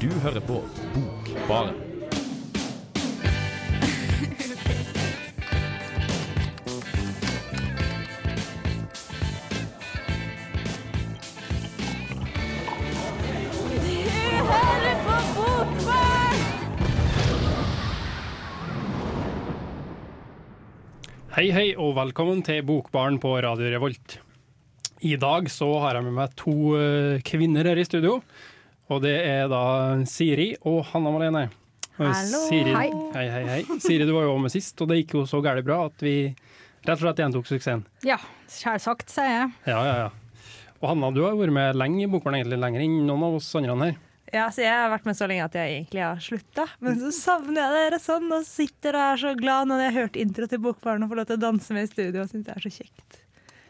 Du hører på Bokbaren. Hei, hei, og velkommen til Bokbaren på Radio Revolt. I dag så har jeg med meg to eh, kvinner her i studio. Og det er da Siri og Hanna Malene. Hallo. Siri, Hei. hei, hei, hei. Siri, du var jo med sist, og det gikk jo så gærent bra at vi rett og slett gjentok suksessen. Ja, selvsagt, sier jeg. Ja, ja, ja. Og Hanna, du har vært med lenge i Bokbarn, egentlig lenger enn noen av oss andre her. Ja, så Jeg har vært med så lenge at jeg egentlig har slutta. Men så savner jeg dere sånn, og sitter og er så glad når jeg har hørt intro til Bokbaren og får lov til å danse med i studio. og synes det er så kjekt.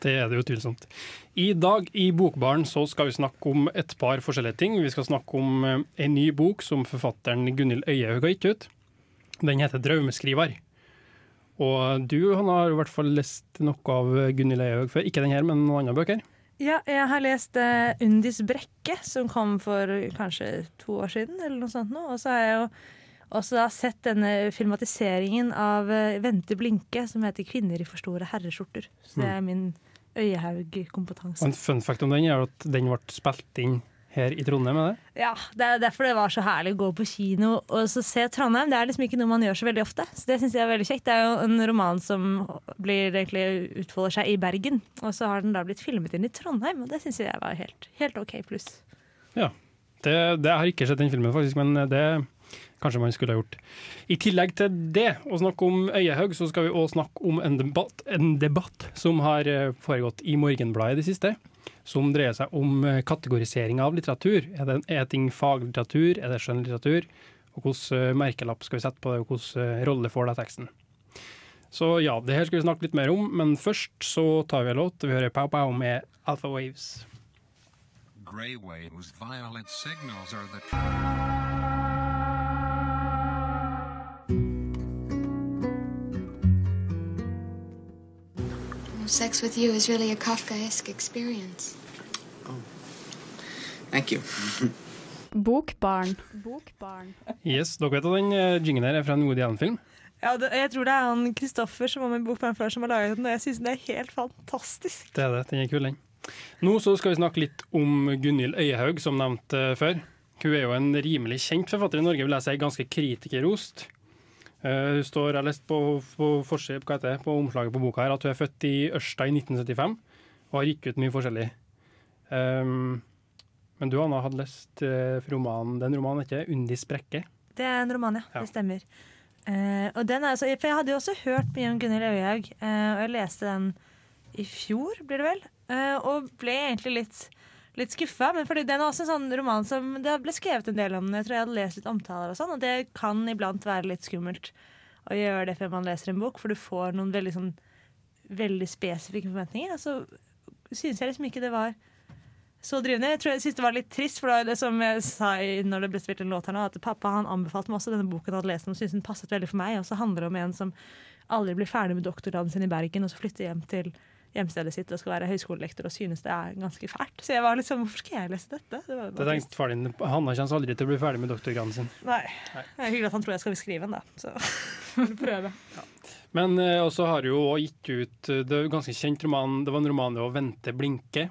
Det er det jo tvilsomt. I dag i Bokbaren så skal vi snakke om et par forskjellige ting. Vi skal snakke om eh, en ny bok som forfatteren Gunhild Øyehaug har gitt ut. Den heter 'Draumeskriver'. Og du han har i hvert fall lest noe av Gunhild Øyehaug før. Ikke den her, men noen andre bøker. Ja, jeg har lest uh, Undis brekke, som kom for kanskje to år siden. eller noe sånt nå. Og så har jeg jo også da sett denne filmatiseringen av eh, Vente Blinke, som heter 'Kvinner i for store herreskjorter'. Så det er min Øyehaug-kompetanse. en fun fact om den er at den ble spilt inn her i Trondheim. Er det? Ja, det er derfor det var så herlig å gå på kino og så se Trondheim. Det er liksom ikke noe man gjør så veldig ofte. Så det synes jeg er veldig kjekt. Det er jo en roman som blir egentlig utfolder seg i Bergen, og så har den da blitt filmet inn i Trondheim, og det syns jeg var helt, helt OK pluss. Ja. Det, det har ikke sett den filmen, faktisk, men det kanskje man skulle ha gjort. I tillegg til det, å snakke om Øyehaug, så skal vi også snakke om en debatt, en debatt som har eh, foregått i Morgenbladet i det siste. Som dreier seg om eh, kategorisering av litteratur. Er, det, er ting faglitteratur, er det skjønnlitteratur? Og hvilken eh, merkelapp skal vi sette på det, og hvilken rolle får da teksten? Så ja, det her skal vi snakke litt mer om, men først så tar vi en låt. Vi hører Pow Pow med Alpha Waves. Gray waves, violet signals are the. Sex with you is really a Kafkaesque experience. Thank you. Bokbarn. Bokbarn. Yes, dere vet at den jingen her er fra en Woody Allen-film? Ja, det, jeg tror det er han Kristoffer som var med i Bokbarn før, som har laget den, og jeg syns den er helt fantastisk. Det er det, den er kul, den. Nå så skal vi snakke litt om Gunhild Øyehaug, som nevnt eh, før. Hun er jo en rimelig kjent forfatter i Norge, vil jeg si, ganske kritikerrost. Eh, hun står, jeg har lest på, på, forside- hva heter det, på omslaget på boka her at hun er født i Ørsta i 1975 og har gitt ut mye forskjellig. Um, men du Anna, hadde lest eh, romanen, den romanen heter 'Undis brekke'. Det er en roman, ja. Ja. Det stemmer. Uh, og den er, altså, for jeg hadde jo også hørt mye om Gunhild Øyhaug, uh, og jeg leste den i fjor, blir det vel. Uh, og ble egentlig litt, litt skuffa. Men fordi den er også en sånn roman som Det ble skrevet en del om den. Jeg tror jeg hadde lest litt omtaler og sånn, og det kan iblant være litt skummelt å gjøre det før man leser en bok, for du får noen veldig sånn veldig spesifikke forventninger. Og så syns jeg liksom ikke det var så drivende. Jeg tror jeg synes det var litt trist, for det som jeg sa når det ble spilt en låt her nå, at pappa han anbefalte meg også denne boken han hadde lest og syntes den passet veldig for meg. Og så handler det om en som aldri blir ferdig med doktorgraden sin i Bergen, og så flytter hjem til hjemstedet sitt og skal være høyskolelektor og synes det er ganske fælt. Så jeg var liksom Hvorfor skal jeg lese dette? Det var Det tenkte far din, Hanna kommer aldri til å bli ferdig med doktorgraden sin. Nei. Det er hyggelig at han tror jeg skal skrive den, da. Så prøve. prøve. Men eh, også har jo også gitt ut eh, Det er ganske kjent roman Det var en roman var 'Vente blinke'.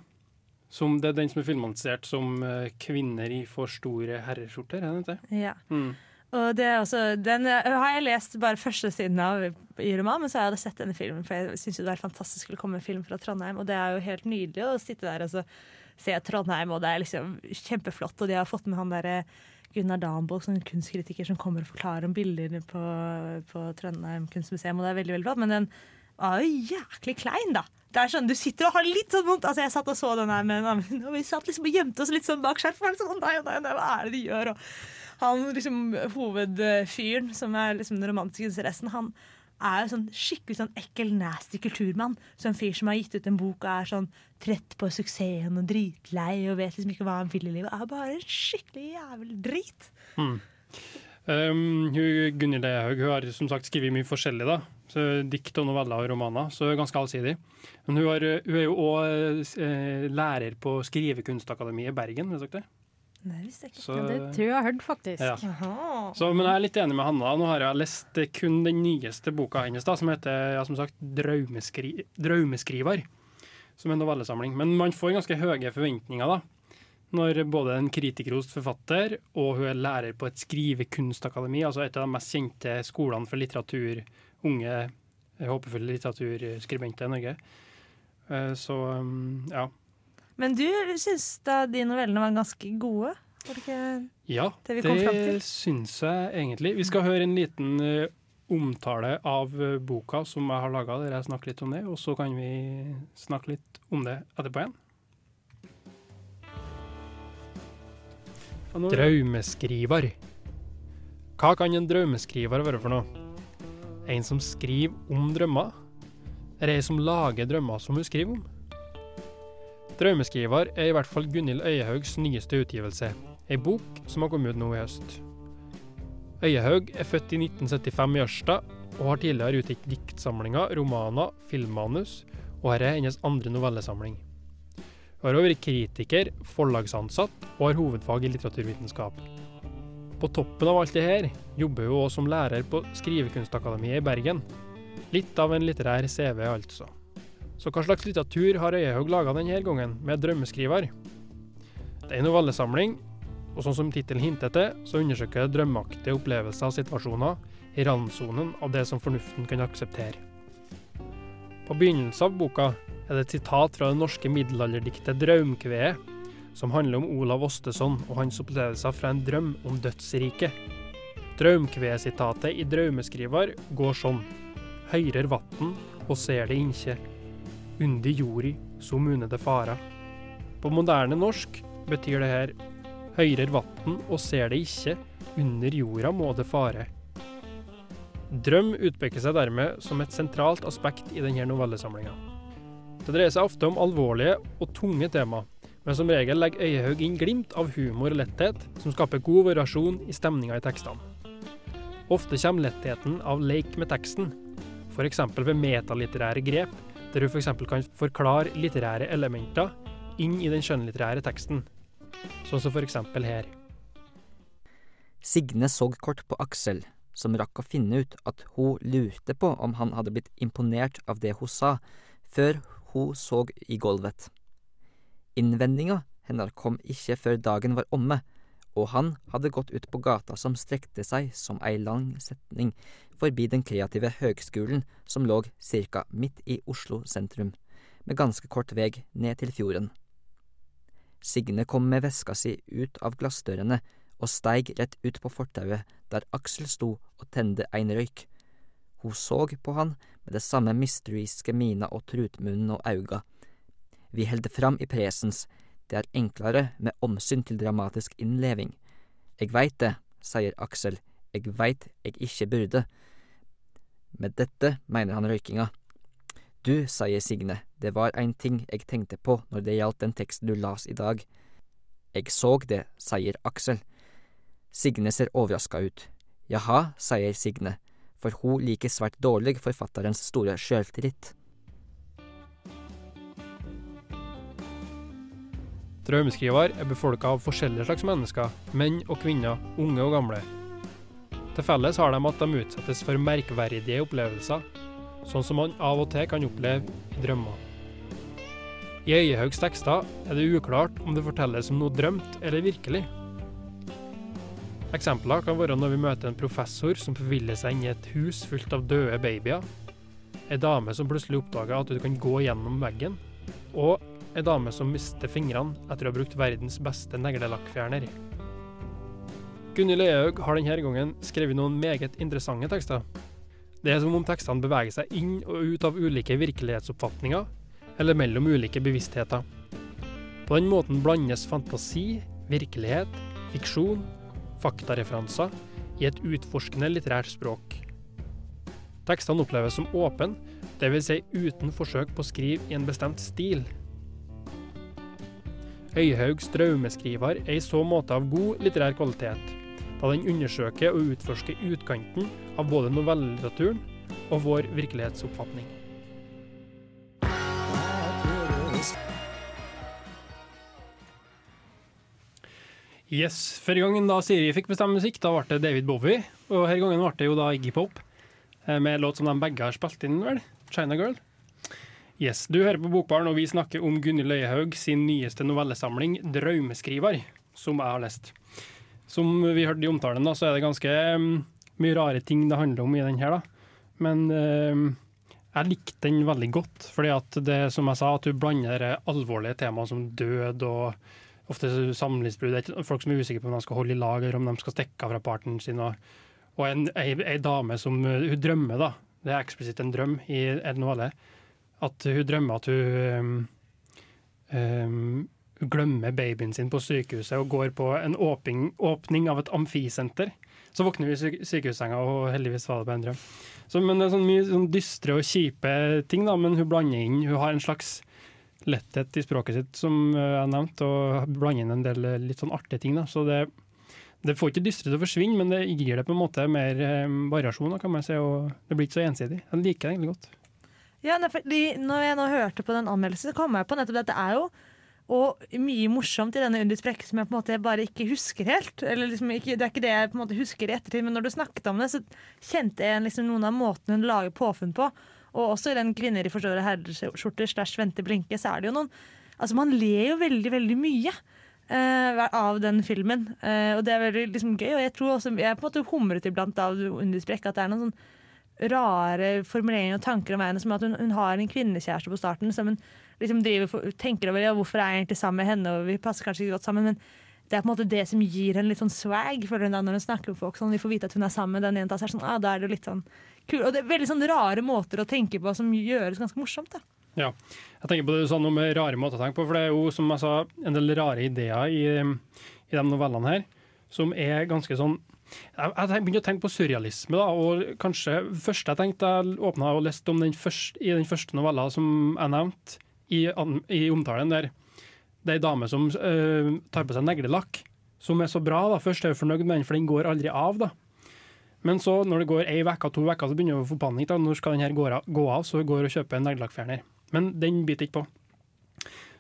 Som det er den som er filmatisert som eh, 'Kvinner i for store herreskjorter'. Er det ikke? Ja. Mm. Og det er også, den har jeg lest bare første siden av i roman, men så har jeg sett denne filmen, for jeg syns det er fantastisk å komme en film fra Trondheim, og det er jo helt nydelig å sitte der og se Trondheim, og det er liksom kjempeflott, og de har fått med han derre Gunnar Damboll, sånn kunstkritiker som kommer og forklarer om bildene på, på Trondheim kunstmuseum, og det er veldig, veldig flott, men den var jo jæklig klein, da. Det er sånn, Du sitter og har litt sånn vondt. Altså, Jeg satt og så den her med en annen, og vi satt liksom og gjemte oss litt sånn bak skjerf. og var litt Sånn, «Å, nei, nei, nei, hva er det de gjør? Og han liksom, hovedfyren, som er liksom den romantiske interessen, han er jo sånn skikkelig sånn ekkel, nasty kulturmann. Sånn fyr som har gitt ut en bok og er sånn trett på suksessen og dritlei og vet liksom ikke hva han vil i livet. Er bare en skikkelig jævel drit. Um, hun, Gunhild Ehaug har som sagt skrevet mye forskjellig. da så Dikt og noveller og romaner, så ganske allsidig. Men hun, har, hun er jo òg eh, lærer på Skrivekunstakademiet i Bergen. Vet dere det? Nei, visste jeg ikke. Så, Ja, det tror jeg jeg har hørt, faktisk. ja. Så, men jeg er litt enig med Hanna. Nå har jeg lest kun den nyeste boka hennes, da, som heter ja, som sagt, Draumeskri 'Draumeskriver'. Som en novellesamling. Men man får ganske høye forventninger, da. Når både en kritikerrost forfatter og hun er lærer på et skrivekunstakademi, altså et av de mest kjente skolene for litteratur, unge, håpefulle litteraturskribenter i Norge. Eh, Så um, ja. Men du syns da de novellene var ganske gode? Var det ikke Ja, Det vi det, kom frem til. syns jeg egentlig. Vi skal høre en liten eh, omtale av eh, boka som jeg har laga, der jeg snakker litt om det. Og så kan vi snakke litt om det etterpå igjen. Draumeskriver. Hva kan en draumeskriver være for noe? En som skriver om drømmer? Eller ei som lager drømmer som hun skriver om? Draumeskriver er i hvert fall Gunhild Øyehaugs nyeste utgivelse. Ei bok som har kommet ut nå i høst. Øyehaug er født i 1975 i Ørsta, og har tidligere utgitt diktsamlinger, romaner, filmmanus, og her er hennes andre novellesamling. Hun har også vært kritiker, forlagsansatt og har hovedfag i litteraturvitenskap. På toppen av alt det her jobber hun også som lærer på Skrivekunstakademiet i Bergen. Litt av en litterær CV, altså. Så hva slags litteratur har Øyehaug laga denne gangen, med 'Drømmeskriver'? Det er en novellesamling, og sånn som tittelen hinter til, så undersøker det drømmeaktige opplevelser av situasjoner i randsonen av det som fornuften kan akseptere. På begynnelsen av boka er det et sitat fra det norske middelalderdiktet 'Draumkveet', som handler om Olav Ostesson og hans opplevelser fra en drøm om dødsriket. Draumkveet-sitatet i 'Draumeskriver' går sånn. Høyrer vatn og ser det inkje. Undi jordi, som mune det fara. På moderne norsk betyr det her høyrer vatn og ser det ikke, under jorda må det fare. Drøm utpeker seg dermed som et sentralt aspekt i denne novellesamlinga. Det dreier seg ofte om alvorlige og tunge tema, men som regel legger Øyehaug inn glimt av humor og letthet, som skaper god variasjon i stemninga i tekstene. Ofte kommer lettheten av leik med teksten, f.eks. ved metalitterære grep, der hun f.eks. kan forklare litterære elementer inn i den skjønnlitterære teksten, sånn som f.eks. her. Signe så kort på Aksel, som rakk å finne ut at hun lurte på om han hadde blitt imponert av det hun sa, før hun så i gulvet. Innvendinga hennes kom ikke før dagen var omme, og han hadde gått ut på gata som strekte seg som ei lang setning forbi den kreative høgskolen som lå cirka midt i Oslo sentrum, med ganske kort veg ned til fjorden. Signe kom med veska si ut av glassdørene og steig rett ut på fortauet der Aksel sto og tende ein røyk. Hun så på han med det samme mysteriske mina og trutmunnen og auga. Vi held fram i presens, det er enklere med omsyn til dramatisk innleving. Eg veit det, sier Aksel, eg veit eg ikkje burde. Med dette mener han røykinga. Du, sier Signe, det var ein ting eg tenkte på når det gjaldt den teksten du las i dag. Eg såg det, sier Aksel. Signe ser overraska ut. Jaha, sier Signe, for hun liker svært dårlig forfatterens store sjøltillit. Draumeskriver er befolka av forskjellige slags mennesker, menn og kvinner, unge og gamle. Til felles har de at de utsettes for merkverdige opplevelser, sånn som man av og til kan oppleve i drømmer. I Øyehaugs tekster er det uklart om det fortelles om noe drømt eller virkelig. Eksempler kan være når vi møter en professor som forviller seg inn i et hus fullt av døde babyer, ei dame som plutselig oppdager at du kan gå gjennom veggen, og ei dame som mister fingrene etter å ha brukt verdens beste neglelakkfjerner. Gunhild Øyehaug har denne gangen skrevet noen meget interessante tekster. Det er som om tekstene beveger seg inn og ut av ulike virkelighetsoppfatninger, eller mellom ulike bevisstheter. På den måten blandes fantasi, virkelighet, fiksjon, faktareferanser i et utforskende litterært språk. Tekstene oppleves som åpne, dvs. Si uten forsøk på å skrive i en bestemt stil. Øyehaugs draumeskriver er i så måte av god litterær kvalitet, da den undersøker og utforsker utkanten av både novellelitteraturen og vår virkelighetsoppfatning. Yes, Forrige gangen da Siri fikk bestemme musikk, da ble det David Bowie. Og her gangen ble det jo da Iggy Pop, eh, med låt som de begge har spilt inn, vel? China Girl. Yes, Du hører på Bokbaren, og vi snakker om Gunhild Øyehaug sin nyeste novellesamling 'Draumeskriver', som jeg har lest. Som vi hørte i omtalen, da, så er det ganske mm, mye rare ting det handler om i den her, da. Men eh, jeg likte den veldig godt, fordi at det som jeg sa, at du blander alvorlige temaer som død og ofte samlivsbrudd. Folk som er usikre på om de skal holde i lag, eller om de skal stikke av fra partneren sin. Og, og en, ei, dame som hun drømmer, da. Det er eksplisitt en drøm i en novelle. At hun drømmer at hun um, glemmer babyen sin på sykehuset og går på en åpning, åpning av et amfisenter. Så våkner vi i syk- sykehussenga, og heldigvis var det bare en drøm. Så, men det er sånn mye sånn dystre og kjipe ting, da, men hun blander inn Hun har en slags letthet i språket sitt, som eh, jeg nevnte, og blander inn en del eh, litt sånn artige ting. Da. Så det, det får ikke dystre til å forsvinne, men det gir det på en måte mer um, variasjon, kan man si, og det blir ikke så ensidig. Jeg liker det egentlig godt. Ja, fordi når jeg nå hørte på den anmeldelsen, så kom jeg på nettopp at det er jo og mye morsomt i denne Undis Brekke som jeg på en måte bare ikke husker helt. Eller liksom ikke, det er ikke det jeg på en måte husker i ettertid, men når du snakket om det, så kjente jeg liksom noen av måtene hun lager påfunn på. Og også i den 'Kvinner i forståere herreskjorter' slash Vente Blinke, så er det jo noen Altså, man ler jo veldig, veldig mye. eh, av den filmen. Eh, og det er veldig liksom, gøy. Og jeg tror også, jeg på en måte humret iblant av Undis Brekke at det er noen sånn rare formuleringer og tanker om henne, som at hun, hun har en kvinnekjæreste på starten som hun liksom for, tenker over ja, hvorfor er jeg egentlig sammen med henne, og vi passer kanskje ikke godt sammen. men det er på en måte det som gir henne litt sånn swag føler hun da, når hun snakker med folk. sånn, Vi får vite at hun er sammen med den jenta. Så er sånn, ah, da er det litt sånn kul. Og det er veldig sånn rare måter å tenke på som gjøres ganske morsomt. da. Ja. Jeg tenker på det sa noe med rare måter å tenke på, for det er jo som jeg sa, en del rare ideer i, i de novellene her, som er ganske sånn jeg, begynte å tenke på surrealisme, da, og kanskje første jeg tenkte jeg åpna og leste om den første, i den første novella som jeg nevnte i, i omtalen, der det er ei dame som eh, tar på seg neglelakk, som er så bra. da, Først er hun fornøyd med den, for den går aldri av. da. Men så, når det går ei uke, to uker, så begynner hun å få panikk. da, Når skal den her gå av? Så hun går og kjøper en neglelakkfjerner. Men den biter ikke på.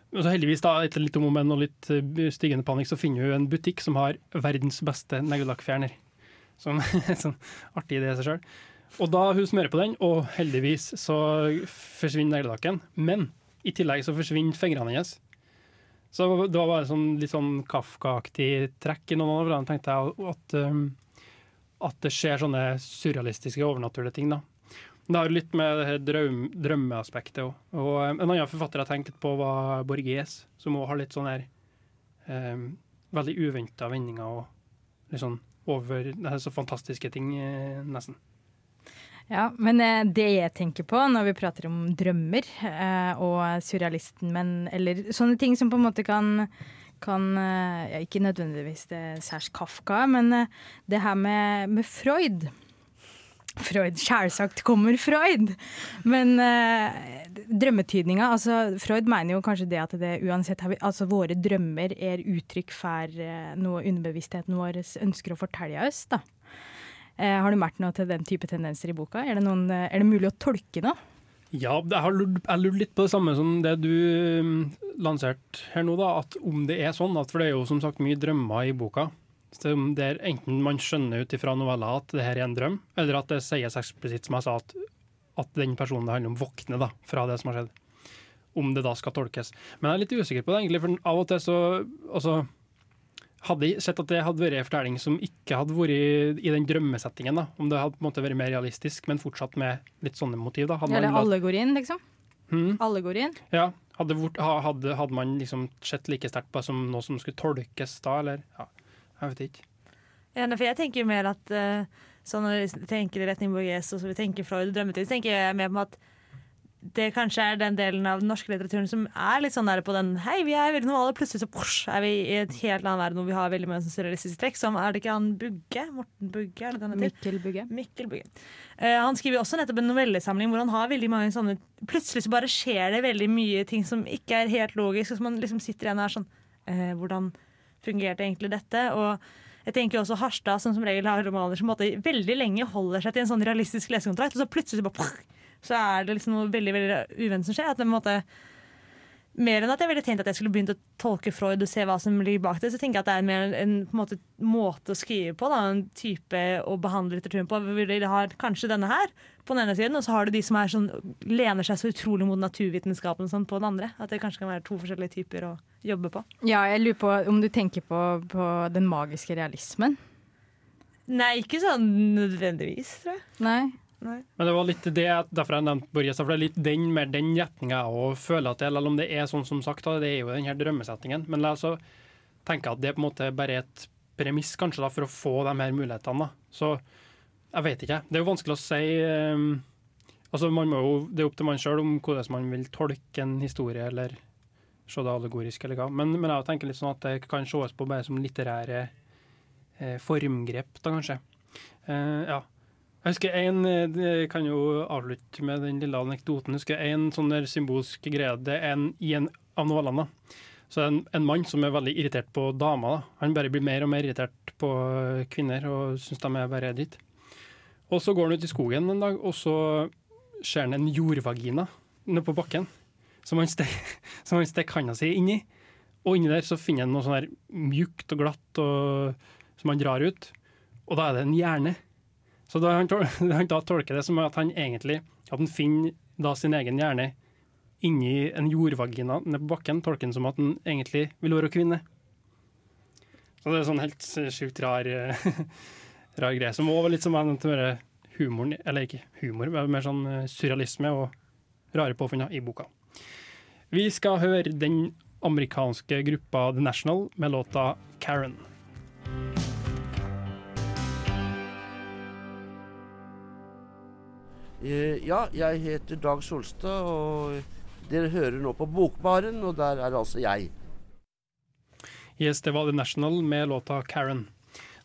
Så heldigvis, da, etter litt om og litt eh, stigende panikk, så finner hun en butikk som har verdens beste neglelakkfjerner. Sånn, sånn artig idé i seg sjøl. Og da hun smører på den, og heldigvis så forsvinner neglelakken. Men i tillegg så forsvinner fingrene hennes. Så det var bare sånn, litt sånn Kafka-aktig trekk i noen av dem, tenkte jeg. At, um, at det skjer sånne surrealistiske, overnaturlige ting. da. Det har litt med det drøm, drømmeaspektet òg. Og um, en annen forfatter jeg tenkte på, var Borges, som òg har litt sånn her um, veldig uventa vendinger og litt sånn over Det er så fantastiske ting, eh, nesten. Ja, men eh, det jeg tenker på når vi prater om drømmer eh, og surrealisten, men eller sånne ting som på en måte kan kan eh, ja, Ikke nødvendigvis det særs Kafka, men eh, det her med, med Freud. Freud, Selvsagt kommer Freud! Men eh, drømmetydninga altså Freud mener jo kanskje det at det uansett altså våre drømmer er uttrykk for eh, noe underbevisstheten vår ønsker å fortelle oss. da. Eh, har du merket noe til den type tendenser i boka? Er det, noen, eh, er det mulig å tolke noe? Ja, jeg har lurt, litt på det samme som det du um, lanserte her nå, da. At om det er sånn, at for det er jo som sagt mye drømmer i boka. Som der enten man skjønner ut ifra novella at det her er en drøm, eller at det sies eksplisitt, som jeg sa, at, at den personen det handler om, våkner da, fra det som har skjedd. Om det da skal tolkes. Men jeg er litt usikker på det, egentlig, for av og til så altså, hadde jeg sett at det hadde vært en fortelling som ikke hadde vært i, den drømmesettingen. da. Om det hadde på en måte vært mer realistisk, men fortsatt med litt sånne motiv. da. Hadde Eller man går inn, liksom? Hmm? Allegorien? Ja, hadde, hadde, hadde man liksom sett like sterkt på det som noe som skulle tolkes da, eller? Ja, jeg vet ikke. Ja, nei, for jeg tenker mer at uh, sånn når vi tenker i retning Borges og så vi tenker Freud og drømmetid, så tenker jeg mer på at det kanskje er den delen av den norske litteraturen som er litt sånn der på den Hei, vi er veldig normale, plutselig så push, er vi i et helt annen verden hvor vi har veldig mye surrealistiske trekk. Som er det ikke han Bugge? Morten Bugge, er det denne? Mikkel Bugge. Mikkel Bugge. Uh, han skriver også nettopp en novellesamling hvor han har veldig mange sånne Plutselig så bare skjer det veldig mye ting som ikke er helt logisk, og som man liksom sitter igjen og er sånn uh, Hvordan fungerte egentlig dette? Og jeg tenker også Harstad, som som regel har romaner som måte veldig lenge holder seg til en sånn realistisk lesekontrakt, og så plutselig bare så er det liksom noe veldig veldig uventet som skjer. At det på en måte mer enn at jeg ville tenkt at jeg skulle begynt å tolke Freud og se hva som ligger bak det, så tenker jeg at det er mer en, en, på en måte, måte å skrive på, da, en type å behandle litteraturen på. Vi har kanskje denne her på den ene siden, og så har du de som er sånn, lener seg så utrolig mot naturvitenskapen sånn på den andre. At det kanskje kan være to forskjellige typer å jobbe på. Ja, jeg lurer på om du tenker på, på den magiske realismen? Nei, ikke sånn nødvendigvis, tror jeg. Nei. Nei. Men det var litt det derfor jeg nevnte Borges. For det er litt den, mer den retninga jeg føler at det er, eller om det er sånn som sagt, det er jo den her drømmesettingen. Men jeg tenker at det på en måte bare er et premiss kanskje da, for å få de her mulighetene. da. Så jeg vet ikke. Det er jo vanskelig å si. Um, altså man må jo, Det er opp til man sjøl om hvordan man vil tolke en historie, eller se det allegorisk, eller hva. Men, men jeg tenker litt sånn at det kan ses på bare som litterære eh, formgrep, da kanskje. Eh, ja. Jeg husker en, jeg kan jo avslutte med den lille anekdoten. Jeg husker en sånn der symbolsk greie. Det er en, I en av novellene så en, en mann som er veldig irritert på damer. Da. Han bare blir mer og mer irritert på kvinner og syns de er bare dritt. Og så går han ut i skogen en dag, og så ser han en jordvagina nede på bakken som han stikker stek handa si inni. Og inni der så finner han noe sånn her mjukt og glatt og, som han drar ut. Og da er det en hjerne. Så da han, tol han da tolker det som at han egentlig at han finner da sin egen hjerne inni en jordvagina nede på bakken, tolker han som at han egentlig vil være kvinne. Så det er sånn helt sjukt rar, rar greie. Som òg var litt som en humoren, eller ikke humor, men mer sånn surrealisme og rare påfunn i boka. Vi skal høre den amerikanske gruppa The National med låta 'Karen'. Ja, jeg heter Dag Solstad, og dere hører nå på Bokbaren, og der er altså jeg. Yes, det var The National med låta 'Karen'.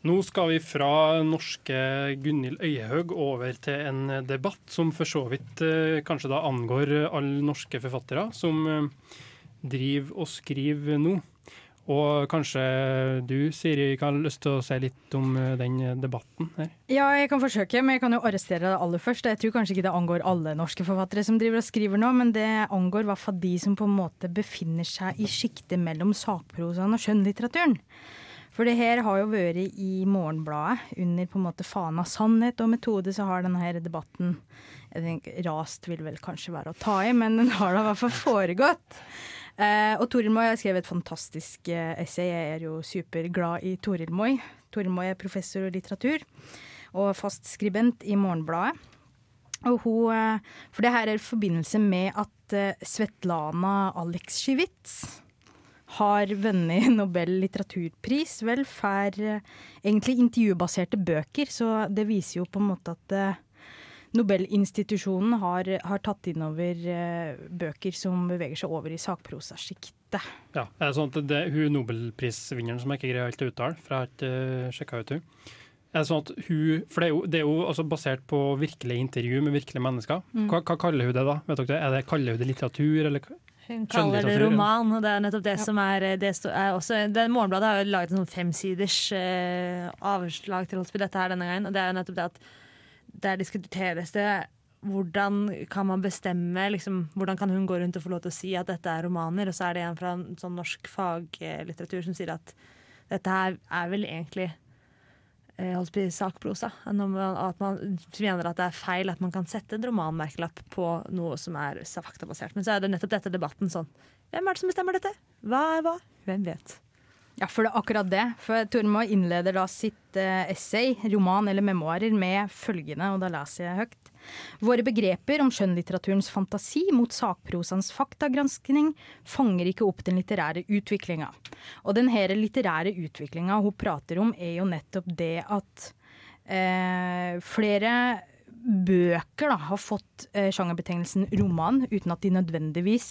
Nå skal vi fra norske Gunhild Øyehaug over til en debatt som for så vidt eh, kanskje da angår alle norske forfattere som eh, driver og skriver nå. Og kanskje du, Siri, kan ha lyst til å si litt om eh, den debatten her? Ja, jeg kan forsøke, men jeg kan jo arrestere deg aller først. Jeg tror kanskje ikke det angår alle norske forfattere som driver og skriver nå, men det angår i hvert fall de som på en måte befinner seg i sjiktet mellom sakprosaen og skjønnlitteraturen. For det her har jo vært i Morgenbladet, under på en måte fana sannhet og metode, så har denne her debatten jeg tenker, Rast vil vel kanskje være å ta i, men den har da i hvert fall foregått. Eh, og Toril Moi har skrevet et fantastisk eh, essay. Jeg er jo superglad i Toril Moi. Toril Moi er professor i litteratur og fast skribent i Morgenbladet. Og hun, eh, for det her er i forbindelse med at eh, Svetlana Aleksjevitsj har vunnet Nobel litteraturpris, vel, eh, egentlig intervjubaserte bøker. Så det viser jo på en måte at Nobelinstitusjonen har, har tatt inn over eh, bøker som beveger seg over i sakprosasjiktet. Ja, er det sånn at det er hun Nobelprisvinneren som jeg ikke greier helt å uttale, for jeg har ikke uh, sjekka ut hun. Er det sånn at hun, For det er jo, det er jo altså basert på virkelige intervju med virkelige mennesker. Mm. Hva, hva kaller hun det da? Vet dere det? Er det, kaller hun det litteratur, eller? Hun kaller det roman, og det er nettopp det som er, det sto- er også, det Morgenbladet har jo laget en sånn femsiders eh, avslag til dette her denne gangen. Og det er jo nettopp det at der diskuteres det hvordan kan man bestemme liksom, Hvordan kan hun gå rundt og få lov til å si at dette er romaner? Og så er det en fra en sånn norsk faglitteratur som sier at dette her er vel egentlig eh, på sakprosa. At man mener at det er feil at man kan sette en romanmerkelapp på noe som er faktabasert. Men så er det nettopp dette debatten sånn. Hvem er det som bestemmer dette? Hva er hva? Hvem vet? Ja, for det er akkurat det. For Tormod innleder da sitt eh, essay, roman eller memoarer, med følgende, og da leser jeg høyt. Våre begreper om skjønnlitteraturens fantasi mot sakprosaens faktagranskning fanger ikke opp den litterære utviklinga. Og den her litterære utviklinga hun prater om, er jo nettopp det at eh, flere bøker da, har fått eh, sjangerbetegnelsen roman, uten at de nødvendigvis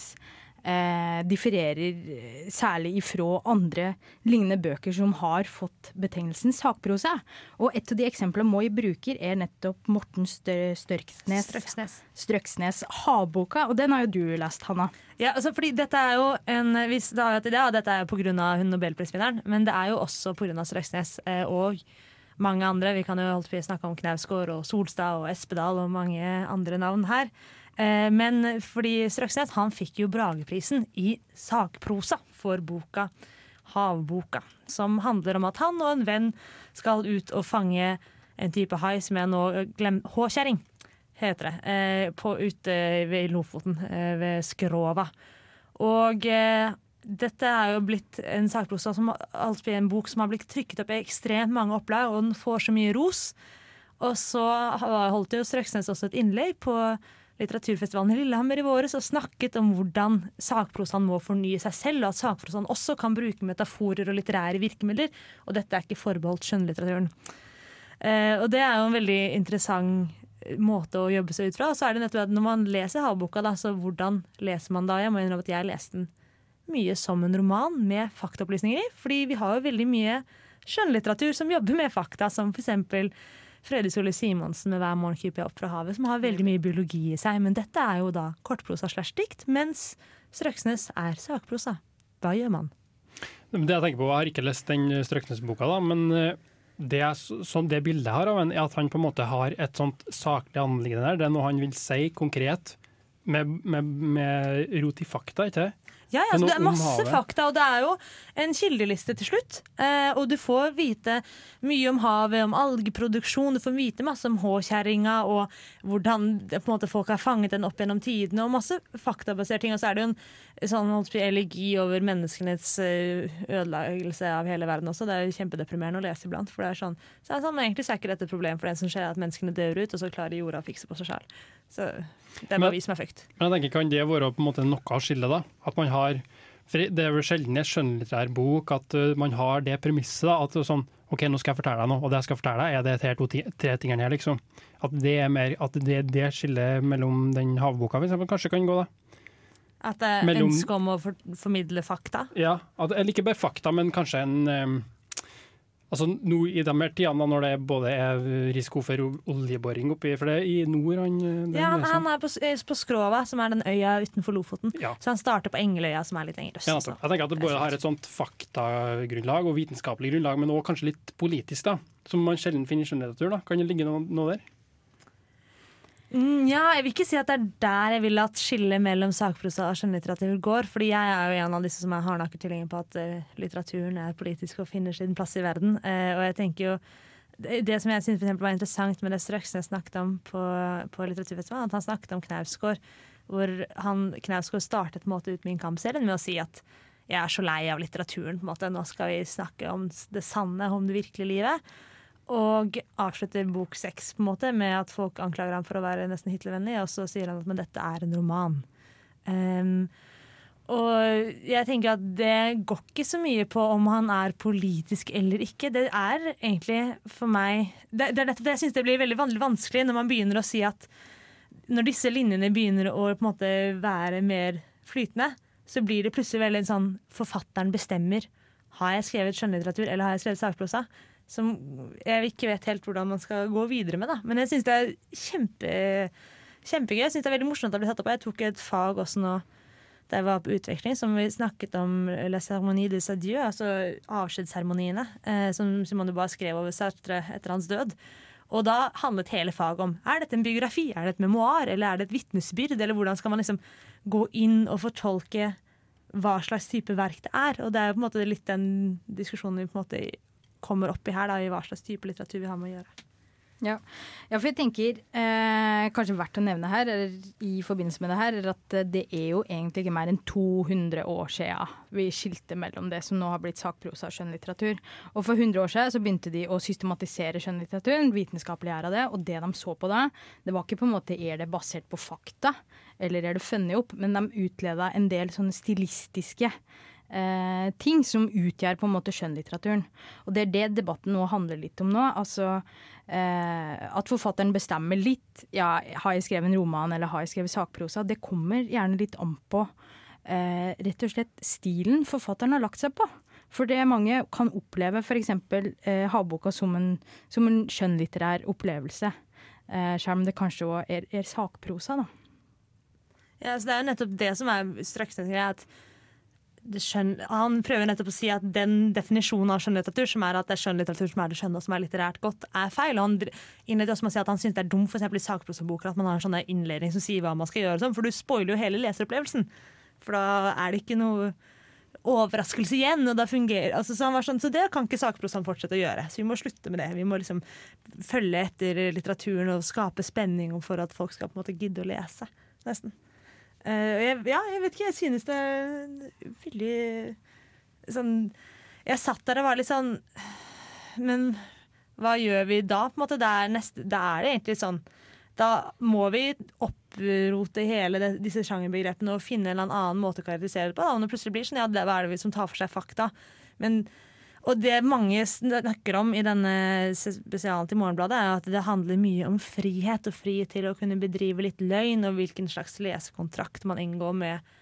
differerer eh, særlig ifra andre lignende bøker som har fått betegnelsen sakprosa. Og et av de eksemplene Moi bruker, er nettopp Morten Stø Størksnes Strøksnes. Strøksnes Havboka, og den har jo du lest, Hanna. Ja, altså fordi dette er jo en hvis det har og dette er pga. hun nobelprisvinneren, men det er jo også pga. Strøksnes eh, og mange andre. Vi kan jo holdt på å snakke om Knausgård og Solstad og Espedal og mange andre navn her. Eh, men fordi Strøksnes han fikk jo Brageprisen i sakprosa for boka Havboka, som handler om at han og en venn skal ut og fange en type hai som jeg nå glemmer Håkjerring, heter det. Eh, på, ute ved Lofoten, eh, ved Skrova. Og dette er jo blitt en sakprosa som er en bok som har blitt trykket opp i ekstremt mange opplag, og den får så mye ros. Og så holdt jo Strøksnes også et innlegg på litteraturfestivalen i Lillehammer i våres og snakket om hvordan sakprosaen må fornye seg selv, og at sakprosaen også kan bruke metaforer og litterære virkemidler. Og dette er ikke forbeholdt skjønnlitteraturen. Eh, og det er jo en veldig interessant måte å jobbe seg ut fra. Og så er det nettopp at når man leser havboka, da, så hvordan leser man da? Jeg må innrømme at jeg leste den mye som en roman med faktaopplysninger i. Fordi vi har jo veldig mye skjønnlitteratur som jobber med fakta, som f.eks. Frøydis Ole Simonsen med 'Hver morgen kryper jeg opp fra havet', som har veldig mye biologi i seg. Men dette er jo da kortprosa slash dikt, mens Strøksnes er sakprosa. Hva gjør man? Det jeg tenker på, Jeg har ikke lest den Strøksnes-boka, da, men eh, det, som det bildet har av er at han på en måte har et sånt saklig anliggende der. Det er noe han vil si konkret, med, med, med rot i fakta, ikke? Ja, ja, Det er det masse fakta, og det er jo en kildeliste til slutt. Eh, og du får vite mye om havet, om algeproduksjon, du får vite masse om H-kjerringa, og hvordan på en måte, folk har fanget den opp gjennom tidene, og masse faktabaserte ting. Og så er det jo en sånn elegi over menneskenes eh, ødeleggelse av hele verden også. Det er jo kjempedeprimerende å lese iblant. For det er sånn, så er det sånn, egentlig så er ikke dette et problem, for det som skjer er at menneskene dør ut, og så klarer jorda å fikse på seg sjøl. Så det er Men- bare vi som er fucked. Men jeg tenker, kan det være på en måte noe av skillet, da? At man har Det er vel sjelden i en skjønnlitterær bok at uh, man har det premisset. da, At sånn OK, nå skal jeg fortelle deg noe, og det jeg skal fortelle deg, er det her to-tre tingene her, liksom. At det er mer, at det, det skillet mellom den havboka for eksempel, kanskje kan gå, da. At det er Mellom- ønske om å for, formidle fakta. Ja, at, eller ikke bare fakta, men kanskje en um, Altså nå I de her tidene når det både er risiko for oljeboring oppi For det er i nord han uh, Ja, han, han er på, er på Skrova, som er den øya utenfor Lofoten. Ja. Så han starter på Engeløya, som er litt lenger øst. Ja, jeg tenker at det både har et sånt faktagrunnlag og vitenskapelig grunnlag, men også kanskje litt politisk, da. Som man sjelden finner i skjønnlitteratur. Kan det ligge noe, noe der? Mm, ja, jeg vil ikke si at det er der jeg vil at skillet mellom sakprosa og skjønnlitteratur går. Fordi jeg er jo en av disse som er hardnakket tilhenger på at uh, litteraturen er politisk og finner sin plass i verden. Uh, og jeg tenker jo det, som jeg synes var interessant med det Strøksnes snakket om på, på litteraturfestivalen, at han snakket om Knausgård, hvor han, Knausgård startet på en måte ut Min kamp-serien med å si at jeg er så lei av litteraturen, på en måte. nå skal vi snakke om det sanne, om det virkelige livet. Og avslutter bok seks på en måte med at folk anklager ham for å være nesten Hitler-vennlig, og så sier han at men dette er en roman. Um, og jeg tenker at det går ikke så mye på om han er politisk eller ikke. Det er egentlig for meg Det, det er nettopp det jeg syns blir veldig vanskelig når man begynner å si at når disse linjene begynner å på en måte være mer flytende, så blir det plutselig veldig en sånn forfatteren bestemmer. Har jeg skrevet skjønnlitteratur eller har jeg skrevet sakprosa? Som jeg ikke vet helt hvordan man skal gå videre med. Da. Men jeg syns det er kjempe, kjempegøy. Jeg synes det er veldig morsomt at det blir tatt opp. Jeg tok et fag også nå da jeg var på utveksling, som vi snakket om La cérémonie des adieux, altså avskjedsseremoniene, eh, som Simone Dubois skrev over Sartre etter hans død. Og da handlet hele faget om er dette en biografi, er det et memoar, eller er det et vitnesbyrd? Eller hvordan skal man liksom gå inn og fortolke hva slags type verk det er? Og det er jo på en måte litt den diskusjonen vi på en måte kommer opp i her, da, i hva slags type litteratur vi har med å gjøre. Ja, ja for jeg tenker eh, kanskje verdt å nevne her, eller i forbindelse med det her, er at eh, det er jo egentlig ikke mer enn 200 år siden vi skilte mellom det som nå har blitt sakprosa og skjønnlitteratur. Og for 100 år siden så begynte de å systematisere skjønnlitteraturen, vitenskapelig gjøre det, og det de så på da, det var ikke på en måte er det basert på fakta, eller er det funnet opp, men de utleda en del sånne stilistiske eh, ting som utgjør på en måte skjønnlitteraturen. Og det er det debatten nå handler litt om nå. Altså eh, at forfatteren bestemmer litt. Ja, har jeg skrevet en roman eller har jeg skrevet sakprosa? Det kommer gjerne litt an på eh, rett og slett stilen forfatteren har lagt seg på. For det mange kan oppleve f.eks. Eh, havboka som en, som en skjønnlitterær opplevelse. Eh, selv om det kanskje òg er, er sakprosa, da. Ja, så det er jo nettopp det som er Strøksnes greie. at det skjønn, Han prøver nettopp å si at den definisjonen av skjønnlitteratur, som er at det er skjønnlitteratur som er det skjønne og som er litterært godt, er feil. Og han innleder også med å si at han syns det er dumt for i sakprosaboker at man har en sånn innledning som sier hva man skal gjøre, sånn, for du spoiler jo hele leseropplevelsen. For da er det ikke noe overraskelse igjen. Og da fungerer, altså, så, han var sånn, så det kan ikke sakprosaen fortsette å gjøre. Så vi må slutte med det. Vi må liksom følge etter litteraturen og skape spenning for at folk skal på en måte gidde å lese. Nesten. Eh, jeg, ja, jeg vet ikke, jeg synes det er veldig sånn Jeg satt der og var litt sånn Men hva gjør vi da? På en måte, det er, neste, det er egentlig sånn Da må vi opprote hele det, disse sjangerbegrepene og finne en eller annen måte å karakterisere det på. Da. Når det plutselig blir sånn, ja, hva er det vi som tar for seg fakta? Men og det mange snakker om i denne spesialen til Morgenbladet, er at det handler mye om frihet og frihet til å kunne bedrive litt løgn, og hvilken slags lesekontrakt man inngår med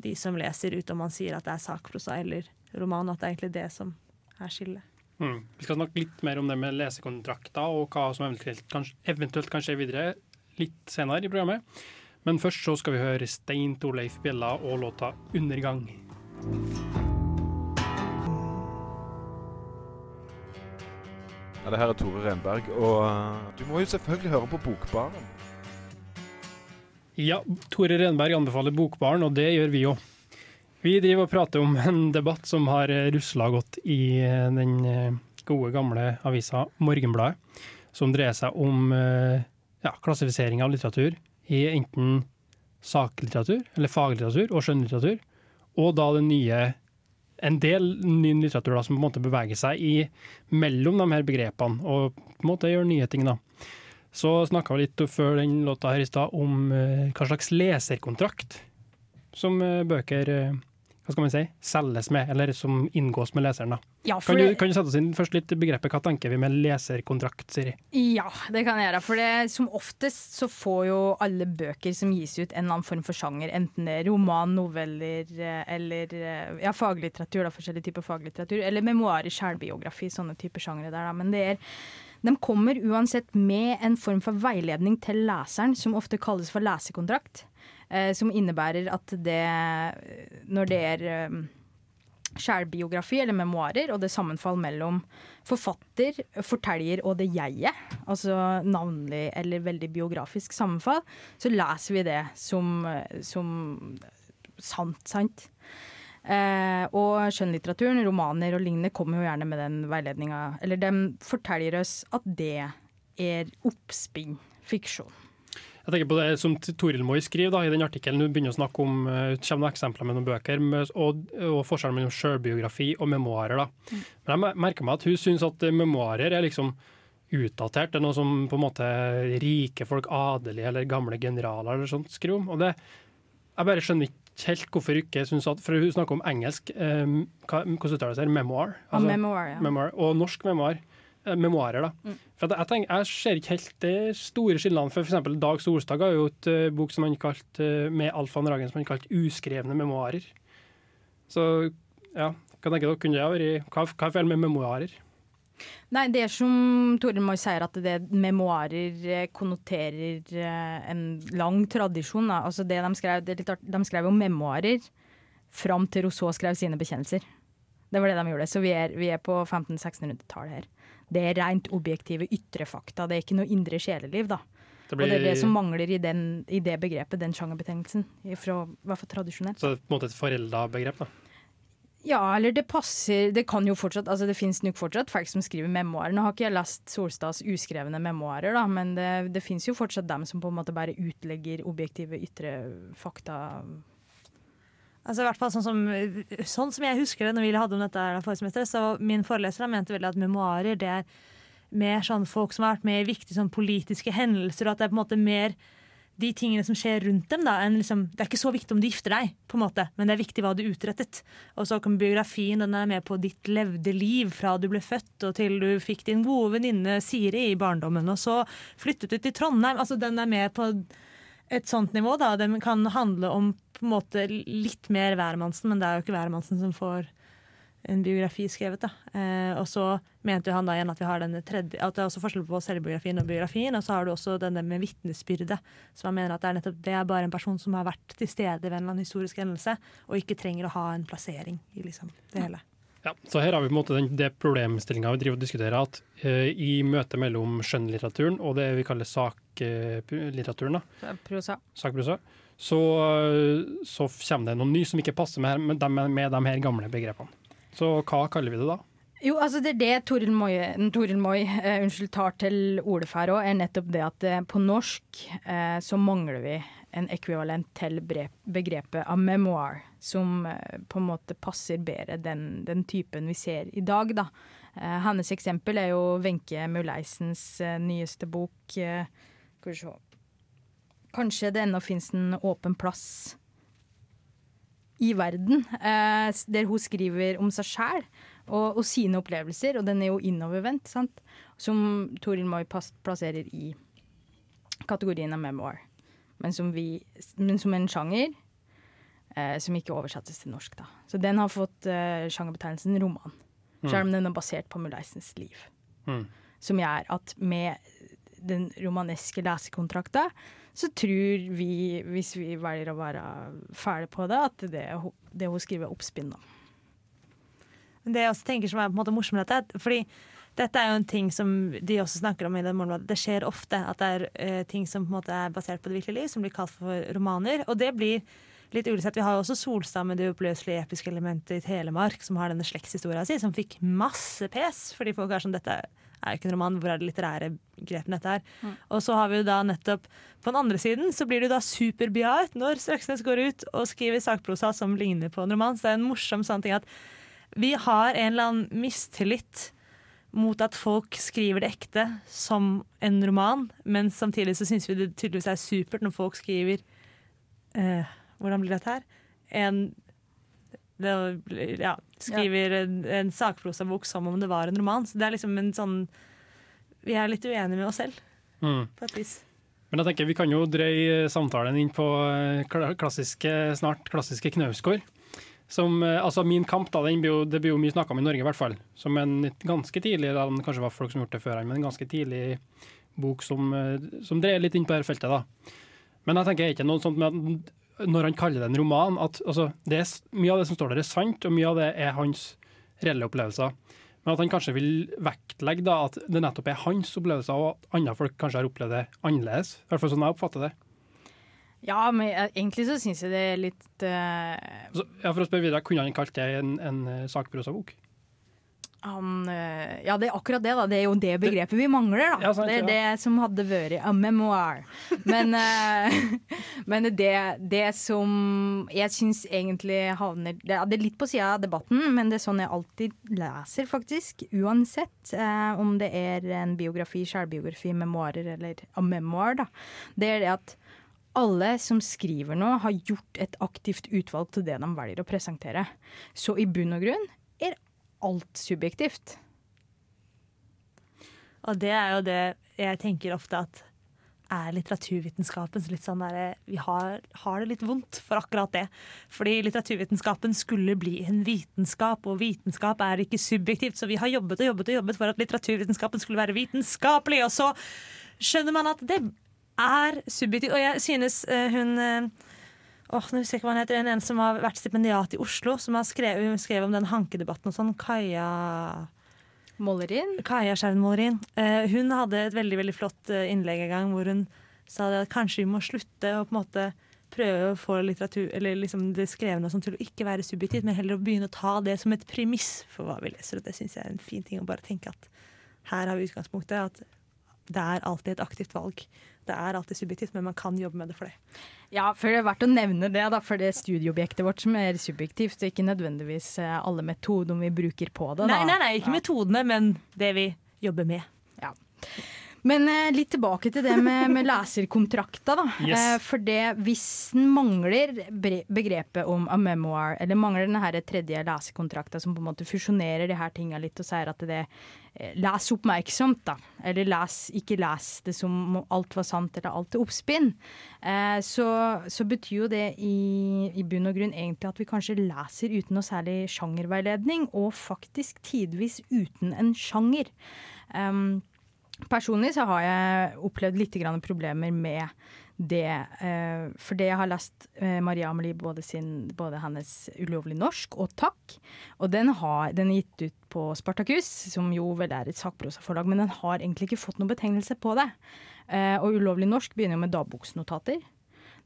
de som leser, ut om man sier at det er sakprosa eller roman. At det er egentlig det som er skillet. Mm. Vi skal snakke litt mer om det med lesekontrakter og hva som eventuelt kan, eventuelt kan skje videre litt senere i programmet. Men først så skal vi høre Stein Torleif Bjella og låta 'Undergang'. Ja, det her er Tore Renberg, og uh, du må jo selvfølgelig høre på Bokbaren. Ja, Tore Renberg anbefaler Bokbaren, og det gjør vi òg. Vi driver og prater om en debatt som har rusla godt i eh, den eh, gode, gamle avisa Morgenbladet, som dreier seg om eh, ja, klassifisering av litteratur i enten saklitteratur, eller faglitteratur og skjønnlitteratur, og da den nye en del ny litteratur da, som på en måte beveger seg i, mellom de her begrepene, og på en måte gjør nye ting. da. Så snakka vi litt før den låta her i stad om eh, hva slags leserkontrakt som eh, bøker eh, hva skal man si, selges med, eller som inngås med leseren. da. Ja, kan, du, kan du sette oss inn først litt begrepet? Hva tenker vi med leserkontrakt, Siri? Ja, det kan jeg gjøre. For det, som oftest så får jo alle bøker som gis ut en eller annen form for sjanger. Enten det er roman, noveller eh, eller eh, ja, faglitteratur, da, forskjellige typer faglitteratur. Eller memoarer, selvbiografi, sånne typer sjangere der. Da. Men det er, de kommer uansett med en form for veiledning til leseren, som ofte kalles for lesekontrakt. Eh, som innebærer at det, når det er eh, eller memoarer, og det sammenfall mellom forfatter, forteljer og det jeget, altså navnlig eller veldig biografisk sammenfall, så leser vi det som, som sant, sant. Eh, og skjønnlitteraturen, romaner og lignende kommer jo gjerne med den veiledninga, eller de forteller oss at det er oppspinn, fiksjon. Jeg tenker på det som Toril Moi skriver da, i den artikkelen. Hun begynner å snakke om uh, kommer noen eksempler med noen bøker, og, og forskjellen mellom selvbiografi og memoarer. da. Men jeg merker meg at hun syns at eh, memoarer er liksom utdatert. Det er noe som på en måte rike folk, adelige eller gamle generaler eller sånt skriver om. Og det, jeg bare skjønner ikke helt hvorfor ikke syns at For hun snakker om engelsk, um, hva, hvordan uttaler det seg? Memoir? Altså, memoir, ja. memoir. Og norsk memoir. Eh, Memoarer, da. Mm. For jeg, tenker, jeg ser ikke helt de store skillene. For eksempel Dag Solstad har jo et uh, bok som han kalt, uh, med Alfan Ragen som han kalte 'Uskrevne memoarer'. Så ja, hva tenker dere? Kunne det vært Hva hva er feil med memoarer? Nei, det er som Toril Moi sier, at det memoarer eh, konnoterer eh, en lang tradisjon. Da. Altså det de, skrev, det de skrev jo memoarer fram til Rousseau skrev sine bekjennelser. Det var det de gjorde. Så vi er, vi er på 1500-1600-tallet her. Det er rent objektive ytre fakta. Det er ikke noe indre sjeleliv, da. Det Og det er det som mangler i, den, i det begrepet, den sjangerbetegnelsen. Fra, I hvert fall tradisjonelt. Så det er på en måte et forelda begrep, da. Ja, eller det passer Det kan jo fortsatt Altså det finnes nok fortsatt folk som skriver memoarer. Nå har ikke jeg lest Solstads uskrevne memoarer, da, men det, det finnes jo fortsatt dem som på en måte bare utlegger objektive ytre fakta. Altså hvert fall sånn som, sånn som jeg husker det når vi hadde om dette her så min foreleser mente vel at memoarer det er mer sånn folk som har vært med i viktige sånn politiske hendelser, og at det er på en måte mer de tingene som skjer rundt dem. da, liksom, Det er ikke så viktig om du gifter deg, på en måte, men det er viktig hva du utrettet. Og så kan biografien, den er med på ditt levde liv fra du ble født og til du fikk din gode venninne Siri i barndommen, og så flyttet du til Trondheim. altså Den er med på et sånt nivå. da, Den kan handle om på en måte litt mer hvermannsen, men det er jo ikke hvermannsen som får en biografi skrevet. da. Eh, og så mente jo han da igjen at vi har denne tredje, at det er også forskjell på selvbiografien og biografien. Og så har du også denne med vitnesbyrde, som han mener at det er nettopp det er bare en person som har vært til stede ved en eller annen historisk hendelse, og ikke trenger å ha en plassering i liksom det hele. Ja, så her har vi på en måte den, det problemstillinga vi driver og diskuterer, at eh, i møtet mellom skjønnlitteraturen og det vi kaller saklitteraturen, da, Prosa. sakprosa, så, så kommer det noe ny som ikke passer med, med, med de her gamle begrepene. Så hva kaller vi det da? Jo, altså det er det Toril Moi, eh, unnskyld, tar til orde for òg, er nettopp det at eh, på norsk eh, så mangler vi en ekvivalent til begrepet av memoir, som eh, på en måte passer bedre den, den typen vi ser i dag, da. Eh, hennes eksempel er jo Wenche Mulleisens eh, nyeste bok Skal vi se Kanskje det ennå finnes en åpen plass i verden, eh, der hun skriver om seg sjæl og, og sine opplevelser, og den er jo innovervendt, sant? som Toril Moi plasserer i kategorien av memoir, men som, vi, men som en sjanger eh, som ikke oversettes til norsk. Da. Så den har fått eh, sjangerbetegnelsen roman, Mm. selv om den er basert på Mulleisens liv. Mm. Som gjør at med den romaneske lesekontrakta, så tror vi, hvis vi velger å være fæle på det, at det, det hun skriver, er oppspinn. Det jeg også tenker som er på en måte morsomt fordi dette er jo en ting som de også snakker om i den Morgenbladet. Det skjer ofte at det er uh, ting som på en måte er basert på det virkelige liv, som blir kalt for romaner. Og det blir litt ulisett. Vi har jo også Solstad med det uoppløselige episke elementet i Telemark, som har denne slektshistoria si, som fikk masse pes, fordi folk er sånn Dette er jo ikke en roman, hvor er det litterære grepene dette er? Og så har vi jo da nettopp på den andre siden så blir det jo da superbiart når Strøksnes går ut og skriver sakprosa som ligner på en roman. Så det er en morsom sånn ting at vi har en eller annen mistillit mot at folk skriver det ekte som en roman, men samtidig så syns vi det tydeligvis er supert når folk skriver eh, Hvordan blir dette her? En det, ja, skriver en, en sakprosabok som om det var en roman. Så det er liksom en sånn Vi er litt uenige med oss selv, Mm. på et vis. Men jeg tenker vi kan jo dreie samtalen inn på eh, klassiske, snart klassiske Knausgård. Som, eh, altså Min kamp da, den blir jo, det blir jo mye snakka om i Norge, i hvert fall. Som en ganske tidlig, da, kanskje var folk som gjort det før men en ganske tidlig bok som, eh, som dreier litt inn på dette feltet. da. Men jeg tenker er ikke noe sånt med at når han kaller det en roman, at altså, det er, mye av det som står der er sant, og mye av det er hans reelle opplevelser. Men at han kanskje vil vektlegge da, at det nettopp er hans opplevelser, og at andre folk kanskje har opplevd det annerledes. I hvert fall sånn jeg oppfatter det. Ja, men eh, egentlig så syns jeg det er litt uh... Så, ja, for å spørre videre, Kunne han kalt det en, en eh, sakprosabok? Han, eh, ja, det er akkurat det, da. Det er jo det begrepet vi mangler, da. Ja, sant, det er det som hadde vært a memoir. Men, eh, men det, det som jeg syns egentlig havner det, er- litt på sida av debatten, men det er sånn jeg alltid leser, faktisk. Uansett eh, om det er en biografi, selvbiografi, memoarer eller a memoir, da. Det er det at alle som skriver noe, har gjort et aktivt utvalg til det de velger å presentere. Så i bunn og grunn er alt subjektivt. Og det er jo det jeg tenker ofte at er litteraturvitenskapens litt sånn derre Vi har, har det litt vondt for akkurat det. Fordi litteraturvitenskapen skulle bli en vitenskap, og vitenskap er ikke subjektivt. Så vi har jobbet og jobbet og jobbet for at litteraturvitenskapen skulle være vitenskapelig, og så skjønner man at det er subjektivt. Og jeg synes eh, hun Åh, nå husker jeg ikke hva han heter. En, en som har vært stipendiat i Oslo, som har skrevet, skrevet om den hankedebatten og sånn. Kaja Målerin? Kaja Skjern Målerin. Eh, hun hadde et veldig veldig flott eh, innlegg en gang hvor hun sa det at kanskje vi må slutte å på en måte prøve å få litteratur, eller liksom det skrevne og til å ikke være subjektivt, men heller å begynne å ta det som et premiss for hva vi leser. Og det syns jeg er en fin ting å bare tenke at her har vi utgangspunktet. at det er alltid et aktivt valg. Det er alltid subjektivt, men man kan jobbe med det for det. Ja, for det er verdt å nevne det, da, for det er studieobjektet vårt som er subjektivt, og ikke nødvendigvis eh, alle metodene vi bruker på det. Da. nei, nei, ikke Ja. metodene, men det vi jobber med. Men eh, litt tilbake til det med, med leserkontrakter, da. Yes. Eh, for det, hvis den mangler begrepet om a memoir, eller mangler den her tredje leserkontrakta som på en måte fusjonerer de her tinga litt og sier at det eh, Les oppmerksomt, da. Eller les, ikke les det som om alt var sant eller alt er oppspinn. Eh, så, så betyr jo det i, i bunn og grunn egentlig at vi kanskje leser uten noe særlig sjangerveiledning, og faktisk tidvis uten en sjanger. Um, Personlig så har jeg opplevd litt problemer med det. Eh, fordi jeg har lest eh, Maria Amelie både, sin, både hennes 'Ulovlig norsk' og 'Takk'. Og den, har, den er gitt ut på Spartacus, som jo vel er et sakprosaforlag, men den har egentlig ikke fått noen betegnelse på det. Eh, og 'Ulovlig norsk' begynner jo med dagboksnotater.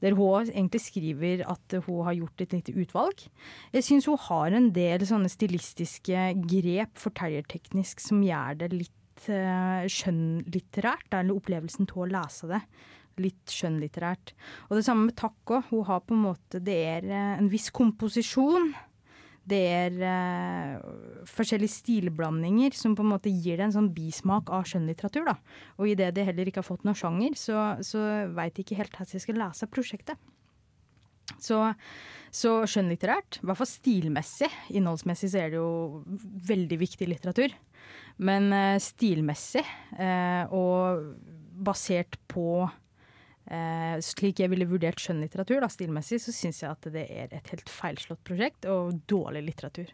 Der hun egentlig skriver at hun har gjort et lite utvalg. Jeg syns hun har en del sånne stilistiske grep fortellerteknisk som gjør det litt eh, skjønnlitterært, eller opplevelsen til å lese det. Litt skjønnlitterært. Og det samme med takk òg. Hun har på en måte Det er eh, en viss komposisjon. Det er uh, forskjellige stilblandinger som på en måte gir det en sånn bismak av skjønnlitteratur. da. Og idet det heller ikke har fått noen sjanger, så, så veit de ikke helt hvordan de skal lese prosjektet. Så, så skjønnlitterært, i hvert fall stilmessig. Innholdsmessig så er det jo veldig viktig litteratur. Men eh, stilmessig, eh, og basert på eh, slik jeg ville vurdert skjønnlitteratur, stilmessig, så syns jeg at det er et helt feilslått prosjekt og dårlig litteratur.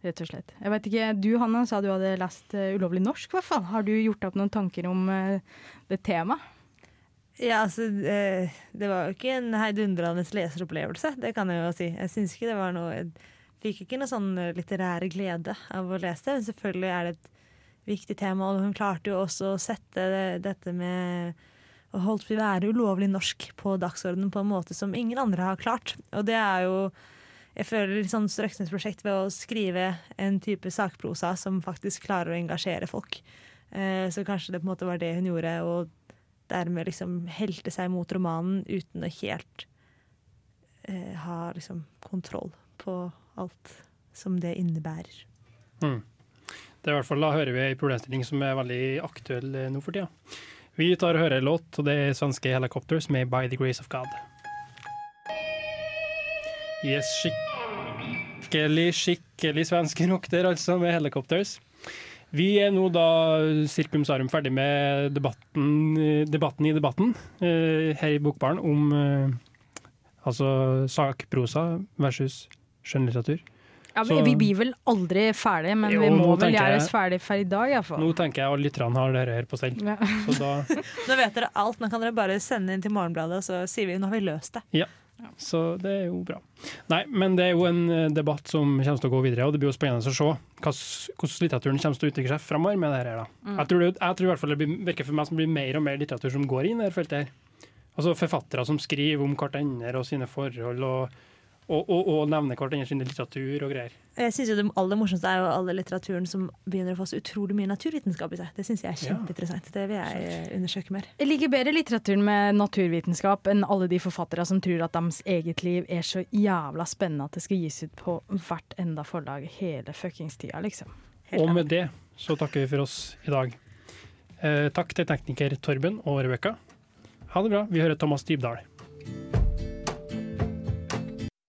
Rett og slett. Jeg vet ikke, Du Hanna sa du hadde lest ulovlig norsk, Hva faen? Har du gjort opp noen tanker om det temaet? Ja, altså, det var jo ikke en heidundrende leseropplevelse, det kan jeg jo si. Jeg syns ikke det var noe Jeg fikk ikke noe sånn litterær glede av å lese det. Men selvfølgelig er det et viktig tema, og hun klarte jo også å sette det, dette med å holdt være ulovlig norsk på dagsordenen på en måte som ingen andre har klart. Og det er jo jeg føler litt sånn Strøksnes-prosjekt ved å skrive en type sakprosa som faktisk klarer å engasjere folk. Eh, så kanskje det på en måte var det hun gjorde, og dermed liksom helte seg mot romanen uten å helt eh, ha liksom kontroll på alt som det innebærer. Mm. Det er i hvert fall, Da hører vi en problemstilling som er veldig aktuell eh, nå for tida. Vi tar og hører en låt, og det er svenske Helicopters med 'By the Grace of God'. Yes, skikkelig, skikkelig svenske rock der, altså, med Helicopters. Vi er nå da sirkumsarum ferdig med debatten, debatten i debatten eh, her i Bokbaren om eh, altså sakprosa versus skjønnlitteratur. Ja, Så- Vi blir vel aldri ferdig, men Jo, vi må vel gjøre oss ferdig for i dag, iallfall. Nå tenker jeg alle lytterne har dette her på stell. Ja. Så da Nå vet dere alt. Nå kan dere bare sende inn til Morgenbladet, så sier vi nå har vi løst det. Ja, så det er jo bra. Nei, men det er jo en eh, debatt som kommer til å gå videre, og det blir jo spennende å se hvordan litteraturen kommer til å utvikle seg fremover med det her. da. Mm. Jeg, tror det, jeg tror i hvert fall det blir, virker for meg som det blir mer og mer litteratur som går inn i dette feltet her. Altså forfattere som skriver om hverandre og sine forhold, og, og, og, og nevner hverandre sin litteratur og greier. Jeg synes jo Det aller morsomste er jo alle litteraturen som begynner å få så utrolig mye naturvitenskap i seg. Det syns jeg er kjempeinteressant. Det vil jeg eh, undersøke mer. Jeg liker bedre litteraturen med naturvitenskap enn alle de forfattere som tror at deres eget liv er så jævla spennende at det skal gis ut på hvert enda forlag hele fuckings tida, liksom. Helt Og med det så takker vi for oss i dag. Eh, takk til tekniker Torben og Rebekka. Ha det bra. Vi hører Thomas Dybdahl.